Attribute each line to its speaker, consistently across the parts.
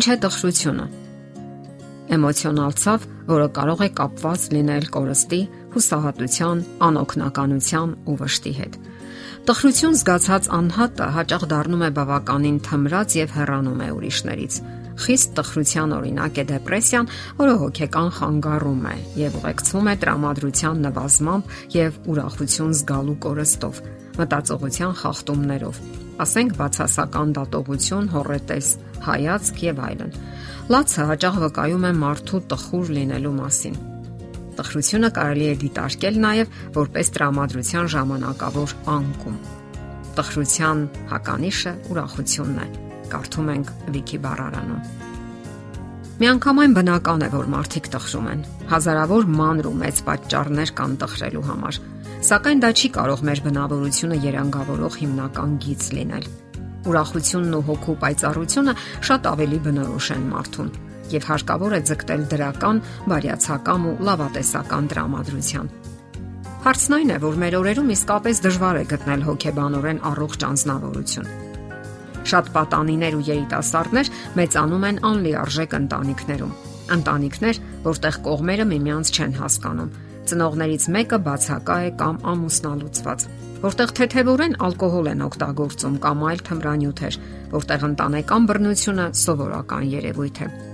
Speaker 1: Ինչ է տխրությունը։ Էմոցիոնալ ցավ, որը կարող է կապված լինել կորստի, հուսահատության, անօքնականության ու վշտի հետ։ Տխրություն զգացած անհատը հաճախ դառնում է բավականին թմրած եւ հեռանում է ուրիշներից։ Խիստ տխրության օրինակ է դեպրեսիան, որը հոգեկան խանգարում է եւ ուղեկցվում է տրամադրության նվազմամբ եւ ուրախություն զգալու կորստով, մտածողության խախտումներով, ասենք բացասական դատողություն, հորետես, հայացք եւ այլն։ Լացը հաճախ վկայում է մարդու տխուր լինելու մասին տխրությունը կարելի է դիտարկել նաև որպես տրամադրության ժամանակավոր անկում։ Տխրության հականիշը ուրախությունն է։ Կարդում ենք Վիկի բառարանում։ Միանգամայն բնական է, որ մարդիկ տխրում են։ Հազարավոր մանր ու մեծ պատճառներ կան տխրելու համար, սակայն դա չի կարող մեր բնավորությունը երանգավորող հիմնական գիծ լինել։ Ուրախությունն ու հոգու պայծառությունը շատ ավելի բնորոշ են մարդուն եւ հարկավոր է ձգտել դրական, բարյացակամ ու լավատեսական տրամադրության։ Հարցն այն է, որ մեր օրերում իսկապես դժվար է գտնել հոգեբանորեն առողջ անznավորություն։ Շատ պատանիներ ու երիտասարդներ մեծանում են անլիարժեք ընտանիքներում։ Ընտանիքներ, որտեղ կողմերը միմյանց չեն հասկանում։ Ծնողներից մեկը բացակա է կամ ամուսնալուծված, որտեղ թեթևորեն ալկոհոլ են օգտագործում կամ այլ թմրանյութեր, որտեղ ընտանեկան բռնությունը սովորական երևույթ է։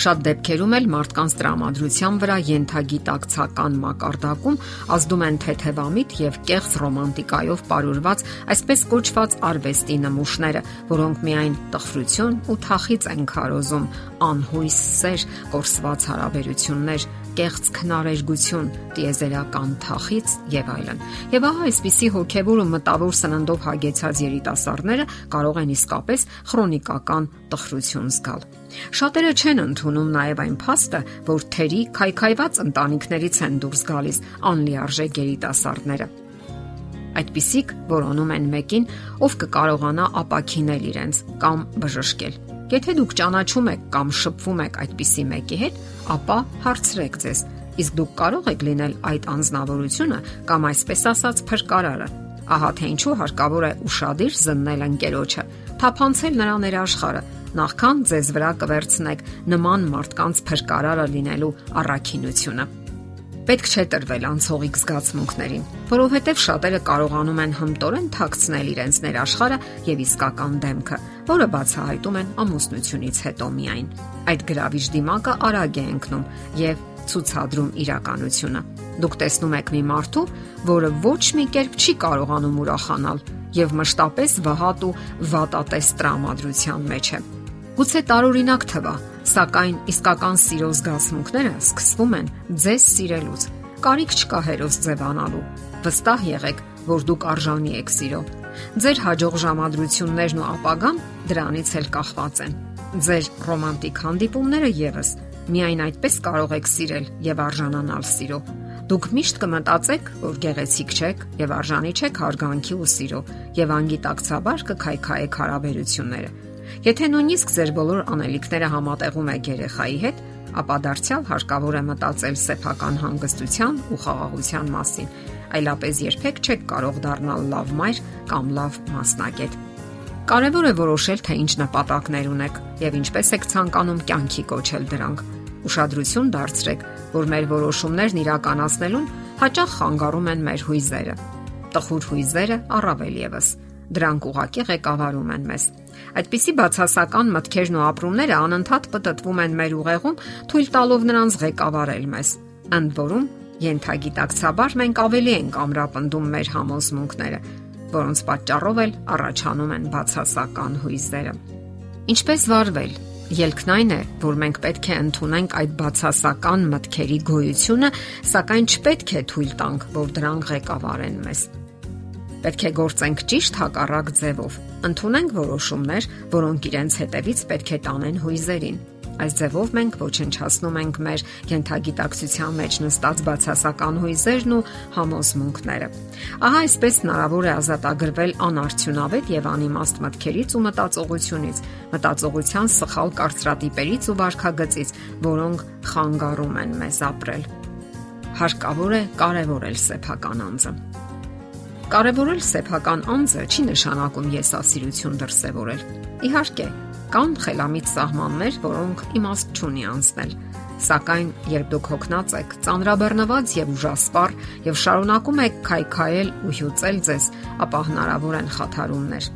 Speaker 1: Շատ դեպքերում էլ մարդկանց տրամադրության վրա յենթագիտակցական մակարդակում ազդում են թեթևամիտ եւ կեղծ ռոմանտիկայով ապարուրված այսպես կոչված արվեստի նմուշները, որոնք միայն տխրություն ու թախից են քարոզում, անհույս սեր, կորսված հարաբերություններ, կեղծ քնարերգություն, տիեզերական թախից եւ այլն։ Եվ ահա այսպիսի հոգեվոր ու մտավոր սննդով հագեցած երիտասարդները կարող են իսկապես քրոնիկական տխրություն զգալ։ Շատերը չեն ընդունում նաև այն փաստը, որ թերի քայքայված ընտանիքներից են դուրս գալիս անլիարժեք երիտասարդները։ Այդպիսիք որոնում են մեկին, ով կկարողանա ապակինել իրենց կամ բժշկել։ Եթե դուք ճանաչում եք կամ շփվում եք այդպիսի մեկի հետ, ապա հարցրեք ձեզ, իսկ դուք կարող եք լինել այդ անznավորությունը կամ այսպես ասած փրկարարը։ Ահա թե ինչու հարկավոր է ուրشادիր զննել ընկերոջը, թափանցել նրա ներաշխարը, նախքան ձեզ վրա կվերցնեք նման մարդկանց փրկարարը լինելու առաքինությունը։ Պետք չէ տրվել անցողիկ զգացմունքներին, որովհետև շատերը կարողանում են հմտորեն թաքցնել իրենց ներաշխարը եւ իսկական դեմքը, որը բացահայտում են ամուսնությունից հետո միայն։ Այդ գրավիչ դիմակը արագ է ընկնում եւ ցուցադրում իրականությունը։ Դուք տեսնում եք մի մարդու, որը ոչ մի կերպ չի կարողանում ուրախանալ եւ մշտապես վհատ ու վատատես տրամադրության մեջ է։ Գուցե տարօրինակ թվա, Սակայն իսկական սիրո զգացմունքները սկսվում են ձեզ սիրելուց։ Կարիք չկա հերոս ձևանալու։ Վստահ եղեք, որ դուք արժանի եք սիրո։ Ձեր հաջող ժամադրություններն ու ապագան դրանից էլ կախված են։ Ձեր ռոմանտիկ հանդիպումները եւս միայն այդպես կարող եք սիրել եւ արժանանալ սիրո։ Դուք միշտ կմտածեք, որ գեղեցիկ չեք եւ արժանի չեք հարգանքի ու սիրո եւ անգիտակցաբար կքայքայեք հարաբերությունները Եթե նույնիսկ ձեր բոլոր անելիքները համատեղում եք երեխայի հետ, ապա դարձյալ հարկավոր է մտածել սեփական հանգստության ու խաղաղության մասին, այլապես երբեք չեք կարող դառնալ լավ մայր կամ լավ մասնագետ։ Կարևոր է որոշել, թե ինչ նպատակներ ունեք եւ ինչպես եք ցանկանում կյանքի կոչել դրանք։ Ուշադրություն դարձրեք, որ մեր որոշումներն իրականացնելուն հաճախ խանգարում են մեր հույզերը։ Տխուր հույզերը առավել եւս դրանք ուղակի ղեկավարում են մեզ։ Այդպիսի բացասական մտքերն ու ապրումները անընդհատ պատտվում են մեր ուղեղում, թույլ տալով նրանց ղեկավարել մեզ։ Ընդ որում, յենթագիտակցաբար մենք ավելի ենք ամրապնդում մեր համոզմունքները, որոնց պատճառով էլ առաջանում են բացասական հույզերը։ Ինչպես վարվել Ելքն այն է, որ մենք պետք է ընդունենք այդ բացասական մտքերի գոյությունը, սակայն չպետք է թույլ տանք, որ դրանք ղեկավարեն մեզ։ Պետք է գործենք ճիշտ հակառակ ձևով։ Ընթունենք որոշումներ, որոնք իրենց հետևից պետք է տանեն հույզերին։ Այս ձևով մենք ոչնչացնում ենք մեր յենթագիտակցության մեջ նստած բացասական հույզերն ու համոզմունքները։ Ահա այսպես հնարավոր է ազատագրվել անարդյունավետ եւ անիմաստ մտքերից ու մտածողությունից, մտածողության սխալ կարծրատիպերից ու վարքագծից, որոնք խանգարում են մեզ ապրել։ Հարկավոր է կարևորել սեփական անձը։ Կարևորել սեփական անձը չի նշանակում եսասիրություն դրսևորել։ Իհարկե, Կան խելամիտ սահմաններ, որոնք իմաստ չունի անցնել։ Սակայն երբ դուք հոգնած եք, ծանրաբեռնված եւ ուժասպառ եւ շարունակում եք քայքայել ու հյուծել ձեզ, ապա հնարավոր են խաթարումներ։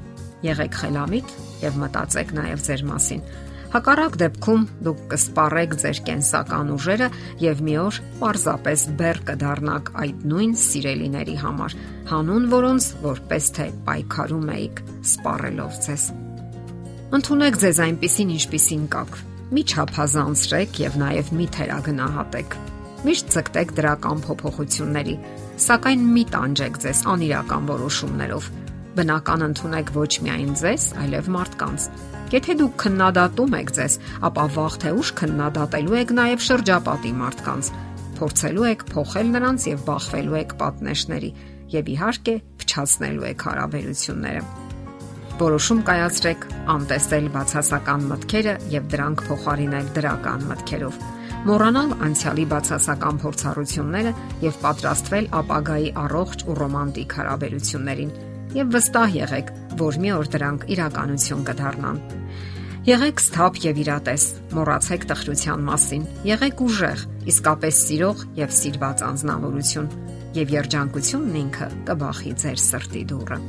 Speaker 1: Եղեք խելամիտ եւ մտածեք նաեւ ձեր մասին։ Հակառակ դեպքում դուք կսպառեք ձեր կենսական ուժերը եւ մի օր պարզապես բեռ կդառնաք այդ նույն սիրելիների համար, հանուն որոնց որպես թե պայքարում եք սպառելով ձեզ։ Ընթունեք ձեզ այնպիսին, ինչպիսին կաք։ Մի չափազանցրեք եւ նաեւ մի թերագնահատեք։ Միշտ ցկտեք դրական փոփոխությունների, սակայն մի տանջեք ձեզ անիրական որոշումներով։ Բնական ընդունեք ոչ միայն ձեզ, այլև մարդկանց Եթե դուք քննադատում եք ձեզ, ապա վաղ թե ուշ քննադատելու եք նաև շրջապատի մարդկանց։ Փորձելու եք փոխել նրանց եւ բախվելու եք պատնեշների եւ իհարկե փչացնելու եք հարաբերությունները։ Որոշում կայացրեք անտեսել բացասական մտքերը եւ դրանք փոխարինել դրական մտքերով մոռանալ անցյալի բացասական փորձառությունները եւ պատրաստվել ապագայի առողջ ու ռոմանտիկ հարաբերություններին եւ վստահ եղեք, որ մի օր դրանք իրականություն կդառնան։ Եղեք սթափ եւ իրատես, մոռացեք տխրության մասին։ Եղեք ուժեղ, իսկապես սիրող եւ սիրված անznավորություն, եւ երջանկությունն ինքը կբախի ձեր սրտի դուռը։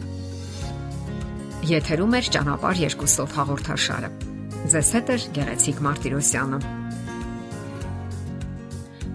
Speaker 1: Եթերում է ճանապարհ երկուսով հաղորդաշարը։ Ձեզ հետ է Գեղեցիկ Մարտիրոսյանը։